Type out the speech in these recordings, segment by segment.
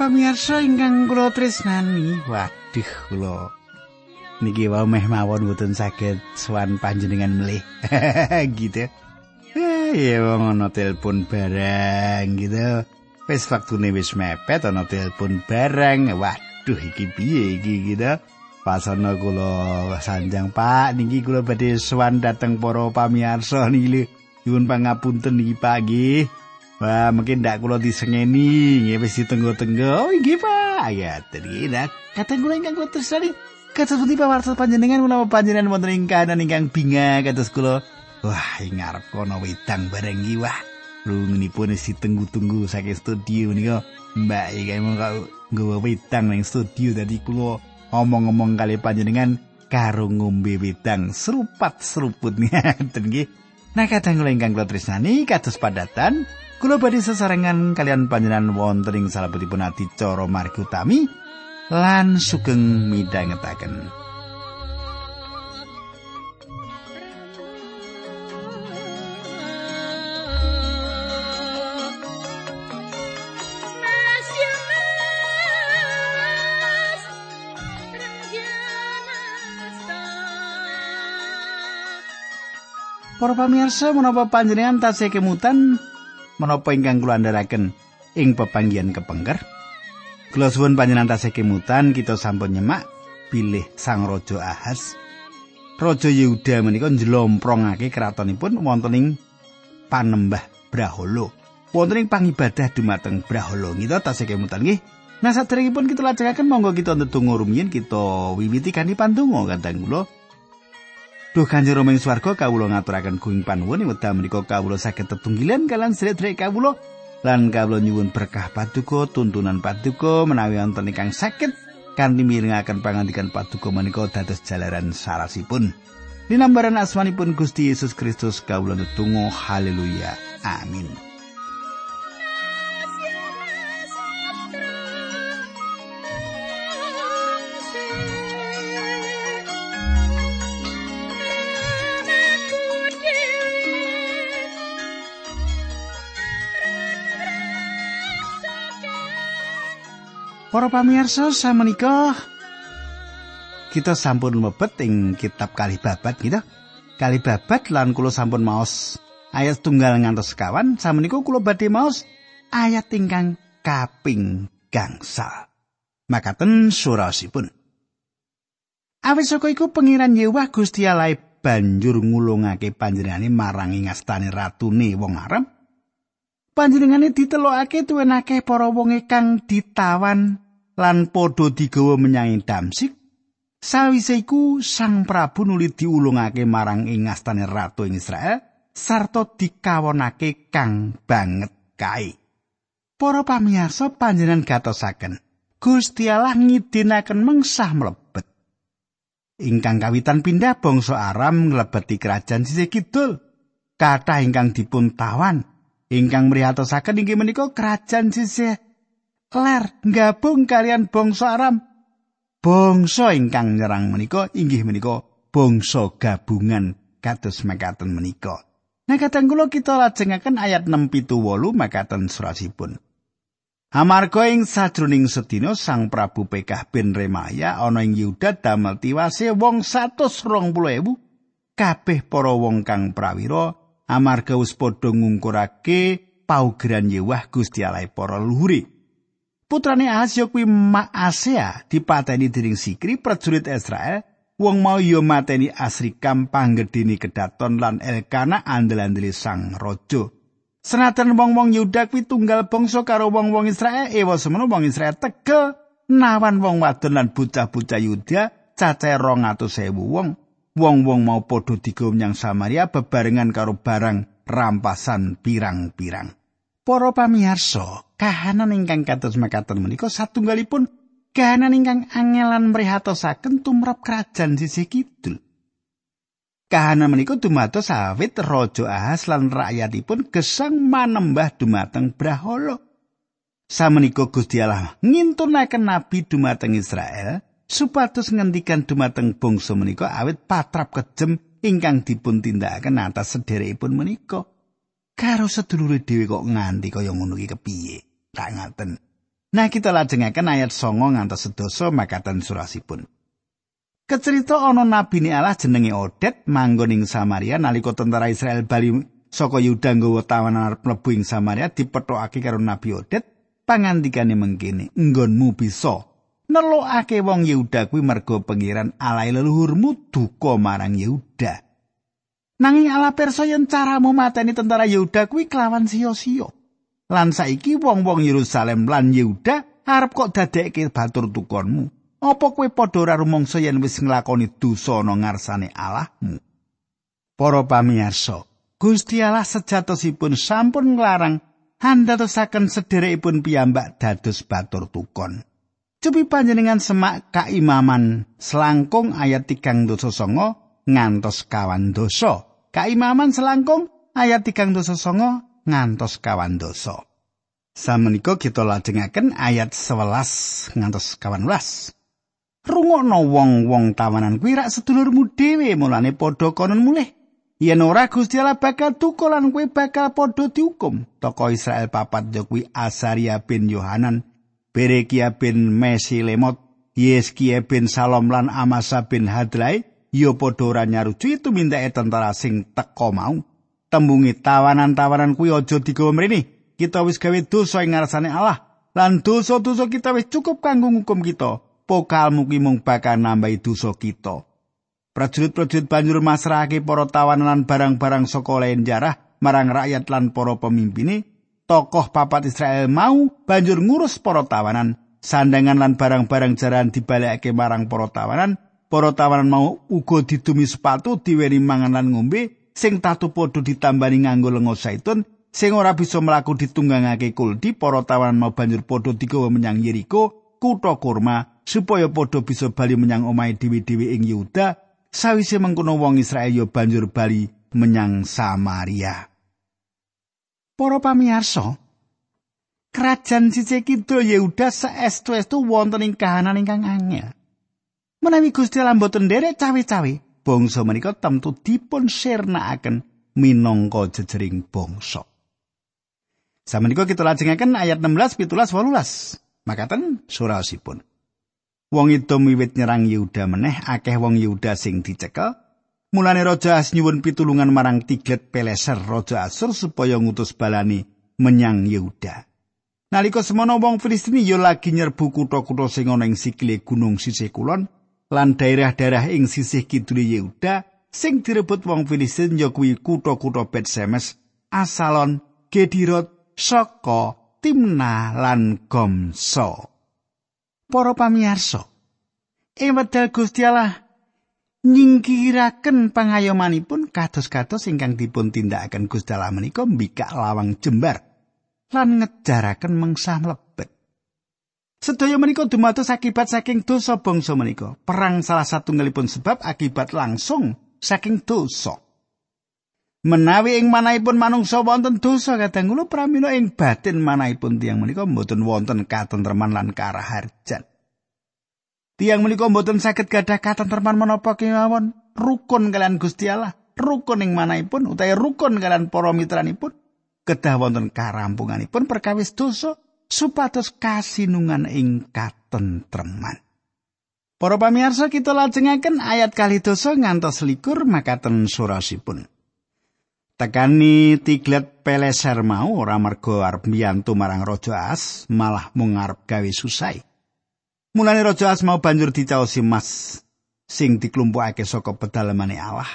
Pamirsa ingkang kula tresnani, waduh kula niki wae meh mawon mboten saged swan panjenengan melih. gitu. Eh, ya wong ana telepon barang gitu. Wis waktune wis mepet ana telepon barang. Waduh iki piye iki gitu. Pasana kula sanjang Pak niki kula badhe swan dateng para pamirsa niki. Nyuwun pangapunten niki Pak nggih. Wah, mungkin ndak kula disengeni, nggih wis ditenggo-tenggo. Oh, nggih, Pak. Ya, tadi nak kata kula ingkang kula tresnani. Kados pundi pawartos panjenengan menawa panjenengan wonten ing kahanan ingkang binga kados kula. Wah, ing ngarep kono wedang bareng iki wah. Rungunipun isi tunggu-tunggu saking studio nika. Mbak iki mung nggawa wedang ning studio dadi kula omong-omong kali panjenengan karo ngombe wedang serupat seruput nggih. Nah, kadang kula ingkang kula tresnani kados padatan Kulo badhe sesarengan kalian panjenengan wonten ing salebetipun adicara margi utami lan sugeng midhangetaken. Para pamirsa menapa panjenengan tasih kemutan menapa ingkang kula andharaken ing pepanggihan kepengker. Kula suwun panjenengan tasih kemutan kita sampun nyemak bilih Sang Raja Ahas. Raja Yehuda menika njlomprongake kratonipun wonten ing panembah Brahala. Wonten ing pangibadah dumateng Brahala. Kita tasih kemutan nggih. Nah saderengipun kita lajengaken monggo kita ndedonga rumiyin kita wiwiti kanthi pandonga kadang kula. Duh Kanjeng Rama ing swarga kawula ngaturaken kuing panuwun wekdal menika kawula saged tetunggilan kalian sedherek kawula lan kawula nyuwun berkah paduka tuntunan paduka menawi wonten ingkang saged kanthi mirengaken pangandikan paduka menika dados jalaran sarasipun. Dinambaran asmanipun Gusti Yesus Kristus kawula netunggal haleluya. Amin. Para pamirsa samenika kita sampun mlebet ing kitab Kali Babat gitu. Kali Babat lan kula sampun maos ayat tunggal ngantos sekawan samenika kula badhe maos ayat ingkang kaping gangsal. Makaten surasipun. Awis saka iku pengiran Yewah Gusti Allah banjur ngulungake panjenengane marang ing astane ratune wong Arab panjenengane ditelokake tuwenake para wong kang ditawan lan padha digawa menyang Damsik. Sawise iku Sang Prabu nuli diulungake marang ing ngastane ratu ing Israel sarta dikawonake kang banget kae. Para pamirsa panjenengan gatosaken Gusti Allah ngidinaken mengsah mlebet. Ingkang kawitan pindah bangsa Aram nglebeti kerajaan sisih kidul kathah ingkang dipun tawan ingkang mrihatosaken inggih menika kerajaan sisih ler gabung kalian bangsa Aram. Bangsa ingkang nyerang menika inggih menika bangsa gabungan kados mekaten menika. Nah kadang kula kita lajengaken ayat 6 pitu wolu mekaten surasipun. Amarga ing sajroning sedina Sang Prabu Pekah bin Remaya ana ing Yuda damel tiwase wong 120.000 kabeh para wong kang prawira amarga wis padha ngungkurake paugeran Yewah Gusti Allah para luhuri. Putrane Ahaz kuwi Maasea dipateni dening Sikri prajurit Israel. Wong mau yo mateni Asrikam panggedhene kedaton lan Elkana andel-andeli sang raja. Senajan wong-wong Yuda kuwi tunggal bangsa karo wong-wong Israel, ewa semono wong Israel tegel nawan wong wadon lan bocah-bocah Yuda cacahe 200.000 wong. Wong-wong mau padha digawa menyang Samaria bebarengan karo barang rampasan pirang-pirang. Para pamirsa, kahanan ingkang kados mekaten menika satunggalipun kahanan ingkang angelan mrihatosaken tumrap kerajaan sisih kidul. Kahanan menika dumados awit Raja Ahas lan rakyatipun gesang manembah dumateng Brahala. Samenika Gusti Allah ngintunaken nabi dumateng Israel supados ngendikan dumateng bangsa menika awit patrap kejem ingkang dipun tindakaken atas sederekipun menika. Karo sedulure dhewe kok nganti kaya ngono iki kepiye? Tak ngaten. Nah kita lajengaken ayat songo ngantos sedoso makaten surasipun. Kecerita ana nabi ni Allah jenenge Odet manggon ing Samaria nalika tentara Israel bali saka Yuda nggawa tawanan arep mlebu ing Samaria dipethokake karo Nabi Odet pangandikane mengkene nggonmu bisa nelokake wong Yehuda kuwi mergo pengiran alai leluhurmu duka marang Yehuda. Nanging ala perso yen caramu mateni tentara Yehuda kuwi kelawan sia-sia. Lan saiki wong-wong Yerusalem lan Yehuda arep kok dadekke batur tukonmu. Apa kowe padha ora rumangsa yen wis nglakoni dosa ana ngarsane Allahmu? Para pamirsa, Gusti Allah sejatosipun sampun nglarang handatosaken sederekipun piyambak dados batur tukon. Cupi panjenengan semak kaimaman selangkung ayat tigang dosa songo ngantos kawan dosa. Kaimaman selangkung ayat tigang dosa songo ngantos kawan dosa. Samenika kita lajengaken ayat 11 ngantos kawan welas. Rungokno wong-wong tawanan kuwi rak sedulurmu dhewe mulane padha konon mulih. Yen ora Gusti Allah bakal tukolan kuwi bakal padha dihukum. Toko Israel papat yo kuwi Asaria bin Yohanan, Berekia bin Mesilemot, Yeskia bin Salom lan Amasa bin Hadlai yo padha ora nyaruju itu mindake tentara sing teko mau. Tembungi tawanan-tawanan kuwi aja digawa mrene. Kita wis gawe dosa ing ngarsane Allah. Lan dosa-dosa kita wis cukup kanggo ngukum kita. pokalmu ki mung bakal nambahi dosa kita. Prajurit-prajurit banjur masrahake para tawanan barang-barang saka lain jarah marang rakyat lan para pemimpine. Tokoh papat Israel mau banjur ngurus para tawanan. Sandangan lan barang-barang jaran dibalekake marang para tawanan. Para tawanan mau uga didumi sepatu diweni mangan lan ngombe sing tatu padha ditambani nganggo lenga zaitun sing ora bisa mlaku ditunggangake kuldi para tawanan mau banjur padha digawa menyang Yeriko kutha kurma supaya padha bisa bali menyang omahe dewi-dewi ing Yuda sawise mengkono wong Israel yo banjur bali menyang Samaria. Para pamirsa, kerajaan sisih kidul Yehuda saestu-estu wonten ing kahanan ingkang angel. Menawi Gusti Allah mboten nderek cawe-cawe, bangsa menika temtu dipun sirnakaken minangka jejering bangsa. Samenika kita lajengaken ayat 16, 17, 18. Makaten surasipun. Wong itu miwit nyerang Yehuda meneh akeh wong Yehuda sing dicekel. Mulane Raja As nyuwun pitulungan marang Tiglet Peleser Raja Asur supaya ngutus balani menyang Yehuda. Nalika semono wong Filistini ya lagi nyerbu kutha-kutha sing ana ing sikile gunung sisih kulon lan daerah-daerah ing sisih kidul Yehuda sing direbut wong Filistin ya kuwi kutha-kutha Betsemes, Asalon, Gedirot, Soko, Timna lan Gomso. para pamirsa ing wedal Gusti Allah nyingkiraken pangayomanipun kados-kados ingkang dipun tindakaken Gusti Allah menika mbikak lawang jembar lan ngejaraken mengsah mlebet. Sedaya menika dumados akibat saking dosa bangsa menika. Perang salah satu ngelipun sebab akibat langsung saking dosa. Menawi ing manahipun manungsa wonten dosa kadang kula pramila ing batin manahipun tiyang menika mboten wonten katentreman lan karaharjan. Tiyang menika mboten saged gadah katentreman menapa kemawon rukun kalian Gusti Allah, rukun ing manahipun utawi rukun kalian para mitranipun kedah wonten karampunganipun perkawis dosa supados kasinungan ing katentreman. Para pamirsa kita lajengaken ayat kali dosa ngantos likur makaten surasipun. Tekani tiglet peleser mau ora mergo arep marang Raja As, malah mung arep gawe susai. Mulane Raja As mau banjur dicaosi mas sing diklumpukake saka pedalemane Allah.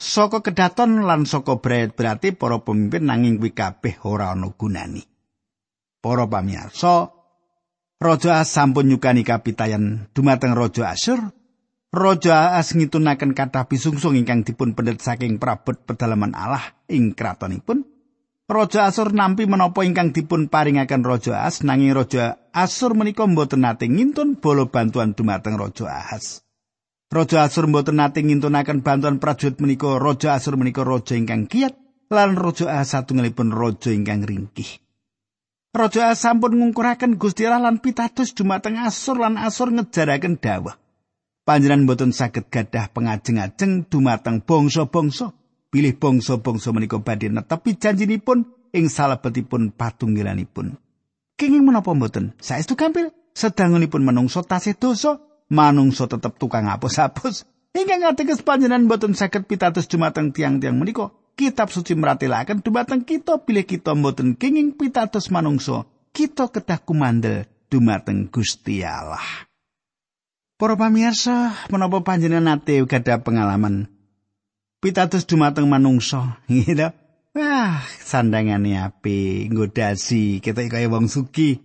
Saka kedaton lan saka bret berarti para pemimpin nanging kuwi kabeh ora ana gunani. Para pamirsa, Raja As sampun nyukani kapitayan dumateng Raja Asyur Raja As ngitunaken kathah bisungsung ingkang dipun pendet saking prabot pedalaman Allah ing kratonipun. Raja Asur nampi menapa ingkang dipun paringaken Raja As nanging Raja Asur menika mboten nate ngintun bolo bantuan dumateng Raja Ahas. Raja Asur mboten nate ngintunaken bantuan prajurit menika Raja Asur menika raja ingkang kiat lan Raja Ahas satunggalipun raja ingkang ringkih. Raja Ahas sampun ngungkuraken Gusti Allah lan pitados dumateng Asur lan Asur ngejaraken dawuh. panjenengan boten saged gadah pengajeng-ajeng dumateng bangsa-bangsa pilih bangsa-bangsa menika badhe netepi janjinipun ing salebetipun patunggilanipun Kenging menapa mboten? Saestu gampil. Sedangunipun menungso tasih dosa, manungso tetep tukang apus-apus. Ingkang ateges panjenengan mboten saged pitados dumateng tiang-tiang menika. Kitab suci meratelaken dumateng kita pilih kita mboten kenging pitados manungso. Kita kedah kumandel dumateng Gusti Allah. Para pamirsa, menapa panjenengan nate gadah pengalaman pitados dumateng manungsa. Gitu wah sandangane api ngodasi kita kaya wong suki.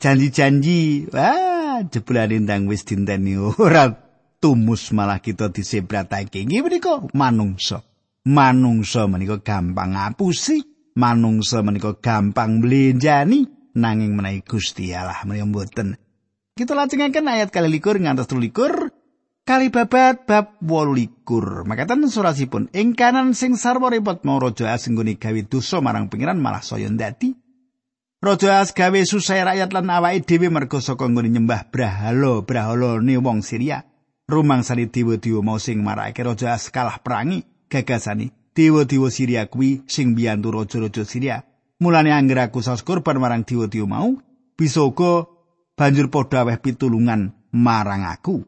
Janji-janji. Wah jebulan lintang wis dinteni. Ora tumus malah kita disebratake. Nggih menika manungsa. Manungsa menika gampang ngapusi. Manungsa menika gampang mlenjani. Nanging menawi Gusti Allah menika mboten. Kita lajengaken ayat kali likur ngantos 3 Kalibabat bab wolu likur. Makatan surasipun, ing kanan sing sarwa repot mau rojo as ngguni gawe dosa marang pengiran malah saya dati. Raja as gawe susah rakyat lan awake dhewe mergo saka ngguni nyembah Brahala, Brahalane wong Syria. Rumang sani diwa mau sing marake raja as kalah perangi gagasani. dewa-dewa Syria kuwi sing biantu raja-raja Syria. Mulane angger aku saos korban marang diwa diwa mau. Bisogo banjur podaweh pitulungan marang aku.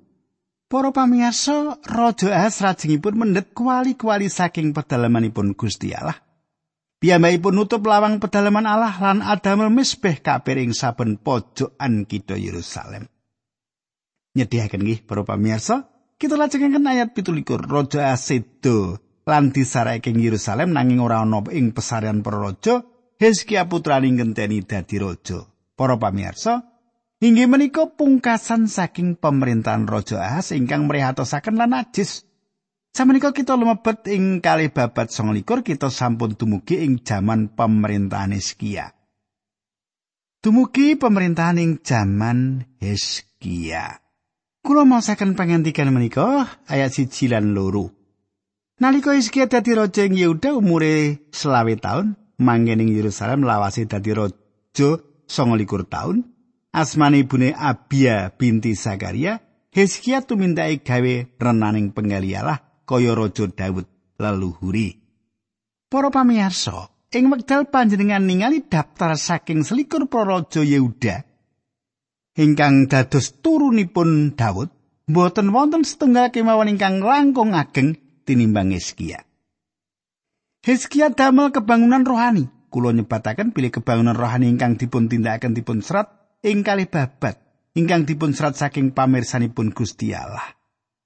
Para pamirsa, Raja Ahas rajengipun mendhet kuali-kuali saking pedalamanipun Gusti Allah. Piyambakipun nutup lawang pedalaman Allah lan adamel misbeh kabeh ing saben pojokan kita Yerusalem. Nyediaken nggih para pamirsa, kita lajengaken ayat 17 Raja Asedo lan disareke ing Yerusalem nanging ora ana ing pesarian para raja Hizkia putrane ngenteni dadi raja. Para pamirsa, Inggih menika pungkasan saking pemerintahan Raja Ahas ingkang mrihatosaken lan najis. Samenika kita lumebet ing kalih babat 29 kita sampun dumugi ing jaman pemerintahan Hizkia. Dumugi pemerintahan ing jaman Hizkia. Kula masaken pangandikan menika ayat siji lan loro. Nalika Hizkia dadi raja ing Yehuda umure selawe taun, manggen ing Yerusalem lawase dadi raja 29 taun. Asmane ibune Abia binti Zakaria, Hizkia tumindake gawe renaning penggalialah kaya raja Daud leluhuri. Para pamirsa, ing wekdal panjenengan ningali daftar saking selikur para raja Yehuda ingkang dados turunipun Daud, mboten wonten setunggal kemawon ingkang langkung ageng tinimbang Hizkia. Hizkia damel kebangunan rohani. Kulo nyebataken pilih kebangunan rohani ingkang dipun tindakaken dipun serat ing kalih babat ingkang dipun serat saking pamirsanipun Gusti Allah.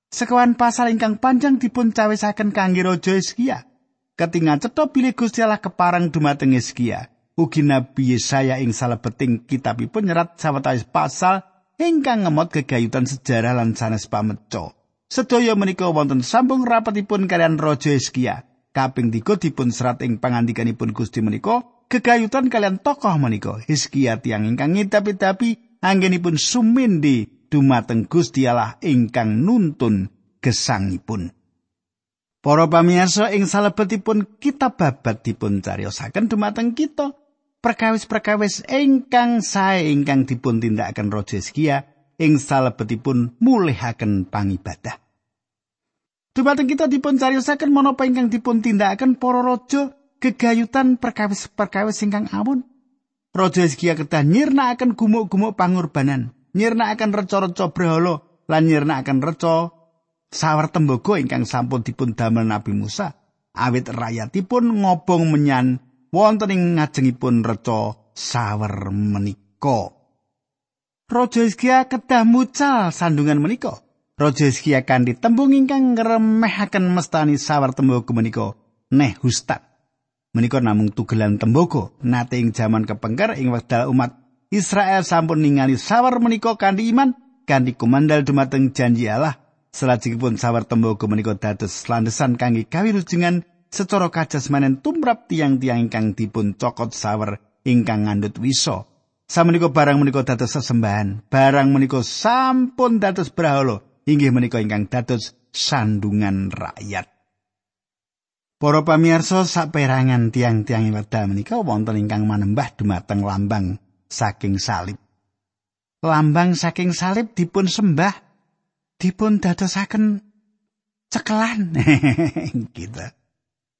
Sekawan pasal ingkang panjang dipun cawisaken kangge raja Hizkia. Ketingan cetha bilih Gusti Allah keparang dumateng Hizkia. Ugi Nabi Yesaya ing salebeting kitabipun nyerat sawetawis pasal ingkang ngemot gegayutan sejarah lan sanes pameco. Sedaya menika wonten sambung rapatipun kalian Raja Hizkia. Kaping 3 dipun serat ing pangandikanipun Gusti menika gegayutan kalian tokoh menika Hizkia tiang ingkang ngidapi-dapi anggenipun sumindi dumateng Gusti Allah ingkang nuntun gesangipun. Para pamirsa ing salebetipun kitab babat dipun cariosaken dumateng kita perkawis-perkawis ingkang sae ingkang dipun tindakaken Raja Hizkia ing salebetipun mulihaken pangibadah. Dumateng kita dipun cariosaken menapa ingkang dipun tindakaken para raja gegayutan perkawis-perkawis ingkang awon. Raja Hizkia kedah nyirnakaken gumuk-gumuk pangorbanan, nyirnakaken reca-reca brahala lan nyirnakaken reca sawar tembaga ingkang sampun dipun damel Nabi Musa. Awit rakyatipun ngobong menyan wonten ing ngajengipun reca sawar menika. Raja Hizkia kedah mucal sandungan menika. Raja Hizkia kanthi tembung ingkang ngremehaken mestani sawar tembaga menika neh hustat. Menika namung tugelan tembaga nate ing jaman kepengker ing wekdal umat Israel sampun ningali sawar menika kanthi iman kanthi kumandal dumateng janji Allah. Salajengipun sawar tembaga menika dados landesan kangge kawilujengan secara kajasmanen tumrap tiang-tiang ingkang dipun cokot sawar ingkang ngandut wisa samenika barang menika dados sesembahan barang menika sampun dados brahala inggih menika ingkang dados sandungan rakyat Para pamirsa saperangan tiang-tiang wedal menika wonten ingkang manembah dumateng lambang saking salib. Lambang saking salib dipun sembah dipun dadosaken cekelan gitu.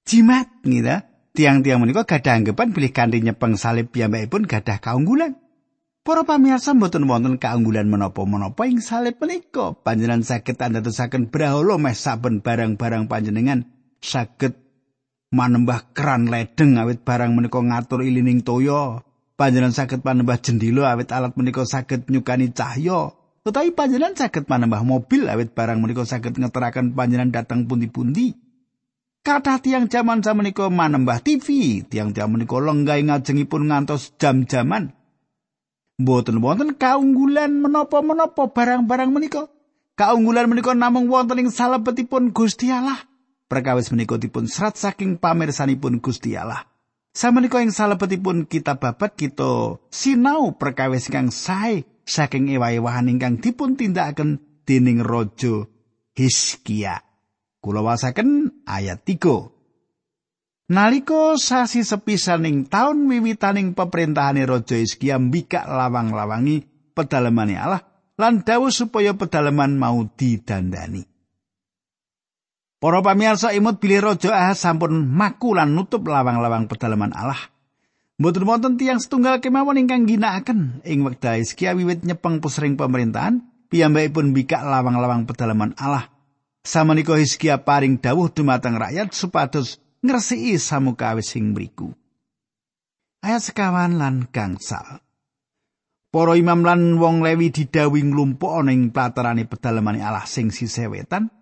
Jimat gitu. Tiang-tiang menika gadah anggapan bilih kanthi nyepeng salib piyambakipun gadah kaunggulan. Para pamirsa mboten wonten kaunggulan menapa-menapa ing salib menika. Panjenengan saged andadosaken brahala meh saben barang-barang panjenengan saged manembah keran ledeng awit barang menika ngatur ilining toya. Panjenengan saged manembah jendela awit alat menika saged nyukani cahya. Tetapi panjenengan saged manembah mobil awit barang menika saged ngeteraken panjenengan datang pundi-pundi. Kata tiang zaman zaman menika manembah TV, tiang-tiang menika lenggah ngajengipun ngantos jam-jaman. Mboten wonten kaunggulan menapa-menapa barang-barang menika. Kaunggulan menika namung wonten ing salebetipun Gusti Allah. Perkawis menika dipun serat saking pamirsanipun Gusti Allah. Samenika ing salebetipun kitab babat kita sinau perkawis kang sae saking ewa-ewahan ingkang dipun tindakaken dening raja Hizkia. Kula wasaken ayat 3. Naliko sasi sepisaning taun wiwitaning peperintahane Raja Hizkia mbikak lawang-lawangi pedalemane Allah lan dawuh supaya pedaleman mau didandani. Para pamirsa imut bilih Raja Ahaz sampun maku lan nutup lawang-lawang pedaleman Allah. Mboten wonten tiyang setunggal kemawon ingkang ginakaken ing wekdal Hizkia wiwit nyepeng pusring pemerintahan, piyambakipun mbikak lawang-lawang pedaleman Allah. Samenika Hizkia paring dawuh dumateng rakyat supados ngresiki samukawis sing mriku. Ayat sekawan lan gangsal. Para imam lan wong Lewi didhawuhi nglumpuk ana ing platarane pedalemane Allah sing sisih wetan.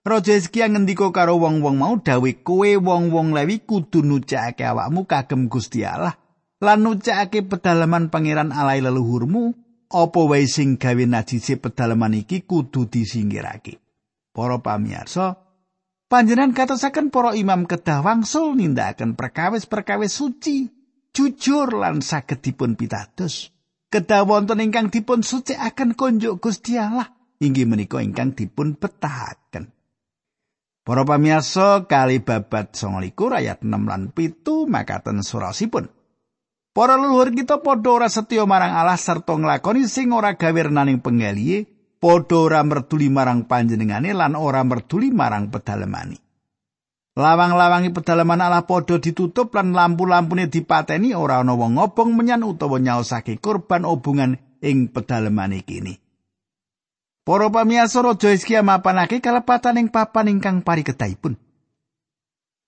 Raja Hizkia ngendika karo wong-wong mau dawe kowe wong-wong Lewi kudu nucake awakmu kagem Gusti Allah lan nucake pedalaman pangeran Allah leluhurmu apa wae sing gawe najise pedalaman iki kudu disinggirake. Para pamirsa, Panjenengan katosaken para imam kedah wangsul nindakaken perkawis-perkawis suci, jujur lan saged dipun pitados. Kedah wonten ingkang dipun suci akan konjuk Gusti Allah, inggih menika ingkang dipun betahaken. Para pamirsa kali babat 29 ayat 6 lan 7 makaten surasipun. Para leluhur kita padha ora setya marang Allah sarta nglakoni sing ora gawe naning penggalihe padha ora merduli marang panjenengane lan ora merduli marang pedalemani. Lawang-lawangi pedalaman Allah padha ditutup lan lampu-lampune dipateni ora ana wong ngobong menyan utawa nyaosake kurban obungan ing pedalemane kini. Para pamiyasa Raja Hizkia mapanake kalepatan ing papan ingkang pariketahipun.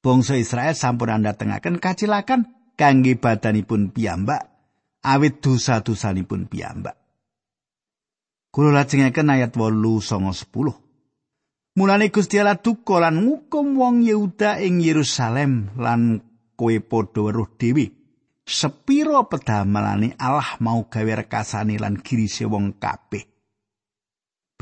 Bangsa Israel sampun andhatengaken kacilakan kangge badanipun piyambak awit dosa-dosanipun piyambak. Kulo lajengaken ayat 8 songo 10. Mulane Gusti Allah duka lan ngukum wong Yehuda ing Yerusalem lan kowe padha weruh dhewe. Sepiro pedamelane Allah mau gawe rekasane lan girise wong kabeh.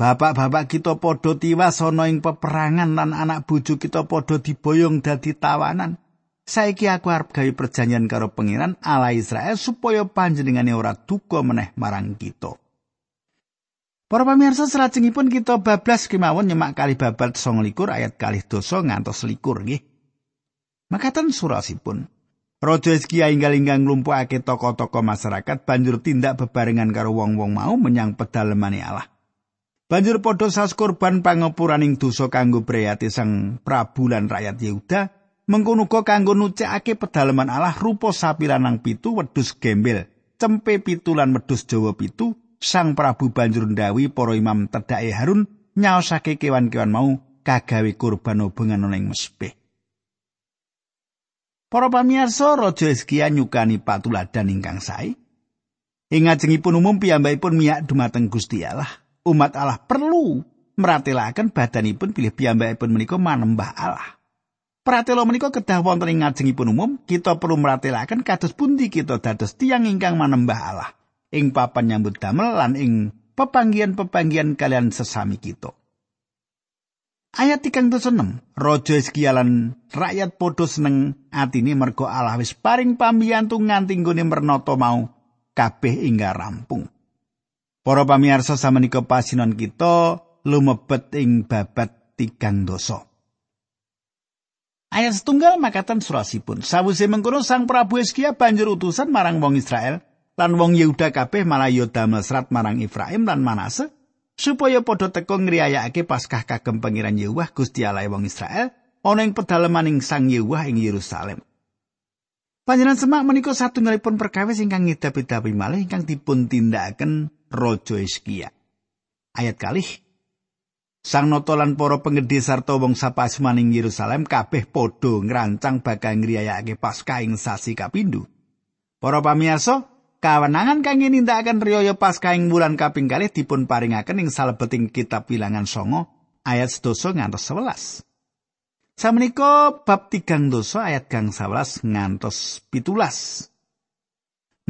Bapak-bapak kita padha tiwas ana ing peperangan lan anak bojo kita padha diboyong dadi tawanan. Saiki aku arep gawe perjanjian karo pangeran Allah Israel supaya panjenengane ora duka meneh marang kita. Para pamirsa salajengipun kita bablas kemawon nyemak kali babat 29 ayat kali dosa ngantos likur nggih. Makaten surasipun. Raja Hizkia inggal inggang nglumpukake toko-toko masyarakat banjur tindak bebarengan karo wong-wong mau menyang pedalemane Allah. Banjur padha sas kurban pangapuraning dosa kanggo priyati sang Prabu lan rakyat Yehuda, mengkono kanggo nucekake pedaleman Allah rupa sapi lanang pitu wedhus gembel, cempe pitu lan wedhus Jawa pitu, Sang Prabu banjur ndawi para imam tedhake Harun nyaosake kewan-kewan mau kagawe kurban hubungan ana ing mesbeh. Para pamirsa Raja Hizkia nyukani patuladan ingkang sae. Ing ngajengipun umum piyambakipun miyak dumateng Gusti Allah. Umat Allah perlu meratelaken badanipun pilih piyambakipun menika manembah Allah. Pratela menika kedah wonten ing ngajengipun umum, kita perlu meratelaken kados pundi kita dados tiang ingkang manembah Allah. ing papan nyambut damel lan ing pepanggian-pepanggian kalian sesami kita. Ayat tigang dosa enam, Rojo Eskialan rakyat podo seneng atini mergo Allah wis paring pambiyantu nganti nggone mernoto mau kabeh ingga rampung. Para pamirsa samenika pasinon kita lumebet ing babat tigang dosa. Ayat setunggal makatan surasipun. Sawise mengkono Sang Prabu Eskia banjur utusan marang wong Israel lan wong Yehuda kabeh malah ya damel serat marang Efraim lan Manase supaya padha teka ngriyayakake Paskah kagem pangeran Yehuwa Gusti Allah wong Israel ana ing pedalemaning Sang Yehuwa ing Yerusalem. Panjenengan semak menika satunggalipun perkawis ingkang ngedapi-dapi malih ingkang dipun tindakaken Raja Hizkia. Ayat kalih Sang Nata lan para penggede sarta wong sapasmaning Yerusalem kabeh padha ngrancang bakal ngriyayake Paskah ing sasi kapindho. Para pamirsa, kawenangan kangge nindakaken riyaya Paskah ing wulan kaping kalih dipun paringaken ing salebeting kitab Bilangan songo ayat 12 ngantos 11. Samenika bab tigang dosa ayat gang 11 ngantos pitulas.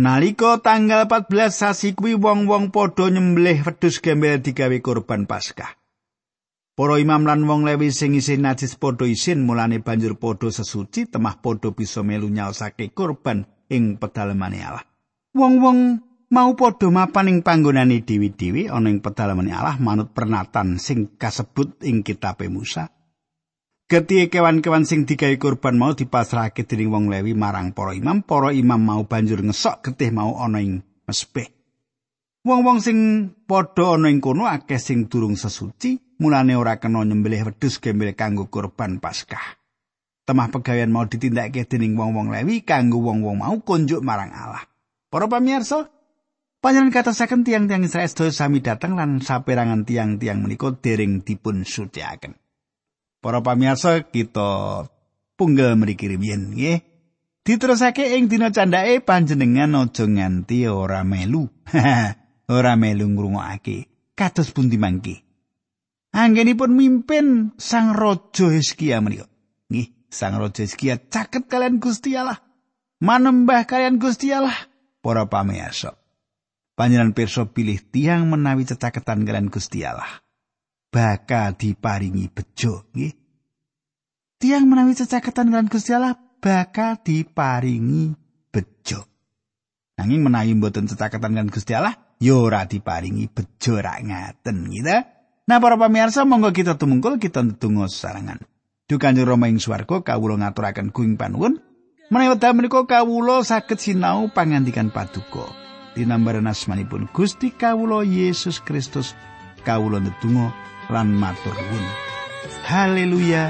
Nalika tanggal 14 sasi kuwi wong-wong padha nyembelih wedhus gembel digawe kurban Paskah. Para imam lan wong lewi sing isin najis padha isin mulane banjur padha sesuci temah padha bisa melu nyaosake kurban ing pedalemane Allah. Wong-wong mau padha mapan ing panggonane dewi-dewi ana ing pedalemane Allah manut pernatan sing kasebut ing kitab Musa. Getih kewan-kewan sing digawe kurban mau dipasrahake dening wong lewi marang para imam, para imam mau banjur ngesok getih mau ana ing mesbeh. Wong-wong sing padha ana ing kono akeh sing durung sesuci, mulane ora kena nyembelih wedhus gembel kanggo kurban Paskah. Temah pegawean mau ditindakake dening wong-wong Lewi kanggo wong-wong mau kunjuk marang Allah. Para pamirsa, panjenengan katosaken tiang-tiang Israel sami dateng lan saperangan tiang-tiang menika dereng dipun suciaken. Para pamirsa, kita punggal mriki riyen nggih. Diterusake ing dina candhake panjenengan aja nganti ora melu. ora melu ngrungokake. Kados pundi mangke? anggenipun mimpin Sang Raja Hizkia menika. Nggih, Sang Raja Hizkia caket kalian Gusti Allah. Manembah kalian Gusti Allah. Para pamirsa. Panjenengan pirsa pilih tiang menawi cecaketan kalian Gusti Allah. Bakal diparingi bejo, nggih. Tiang menawi cecaketan kalian Gusti Allah bakal diparingi bejo. Nanging menawi mboten cecaketan kalian Gusti Allah, ya ora diparingi bejo rak ngaten, gitu. Nah para pamirsa monggo kita tumungkul kita ndedonga sarangan. Duh Kanjeng Rama ing swarga kawula ngaturaken kuing panuwun menawi wekdal menika kawula saged sinau pangandikan paduka. Dinambaran asmanipun Gusti kawula Yesus Kristus kawula ndedonga lan matur nuwun. Haleluya.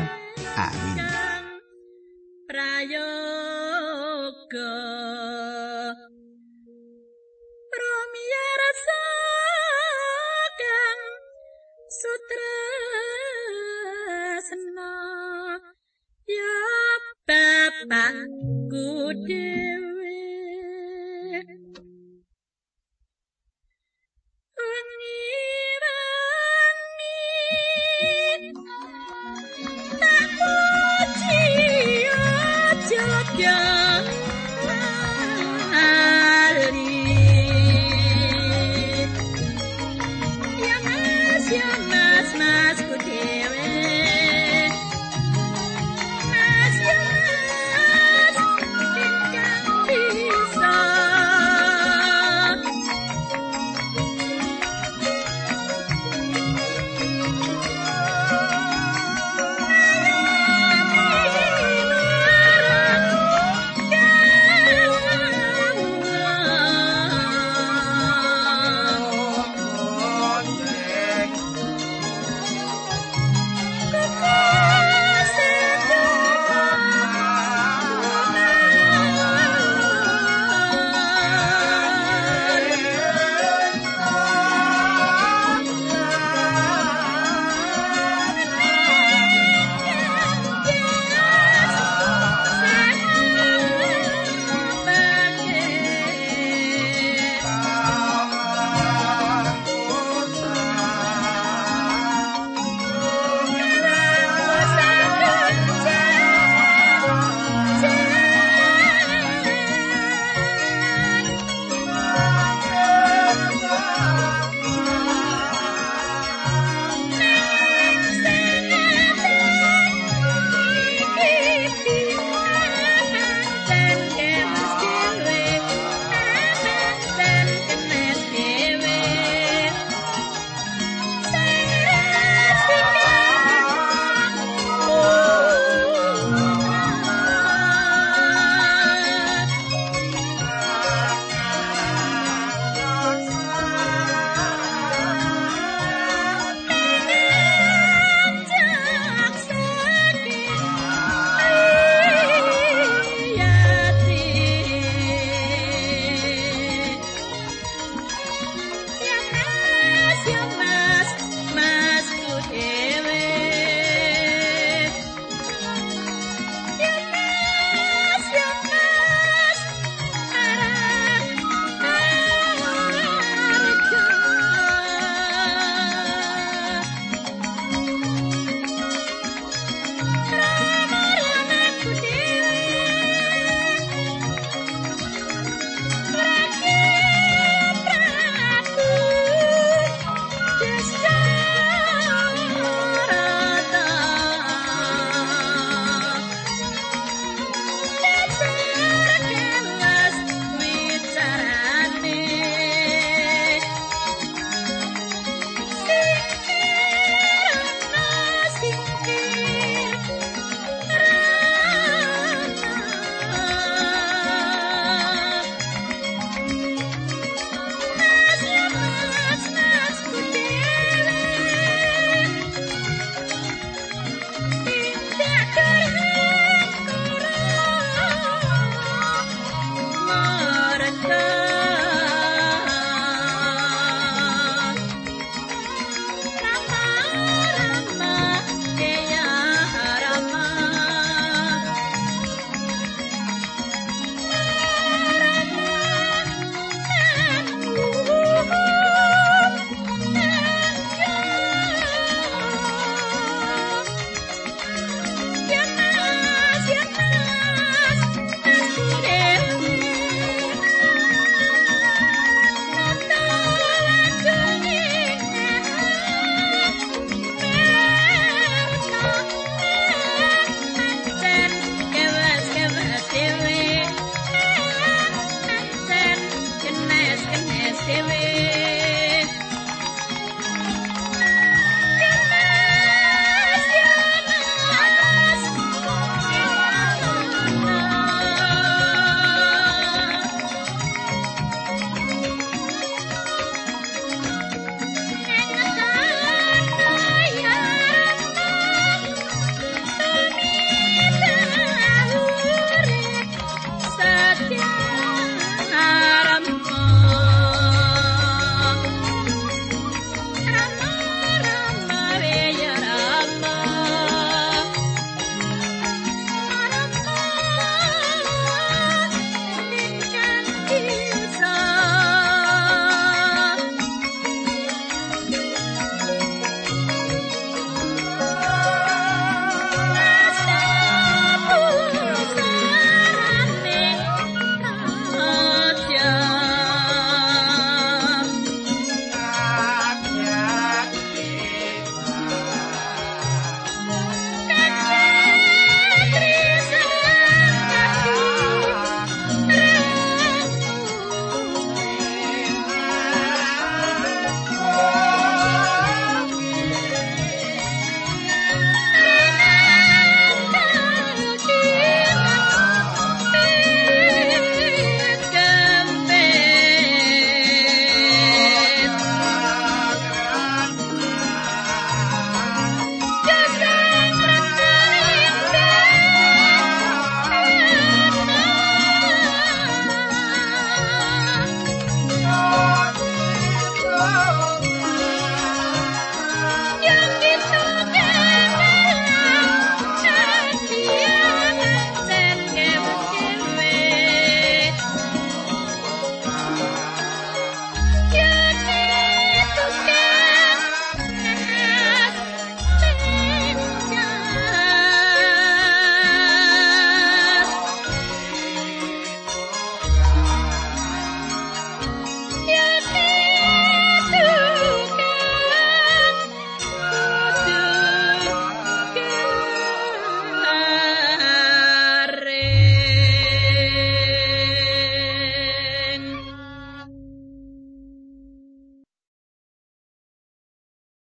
Amin. Yeah.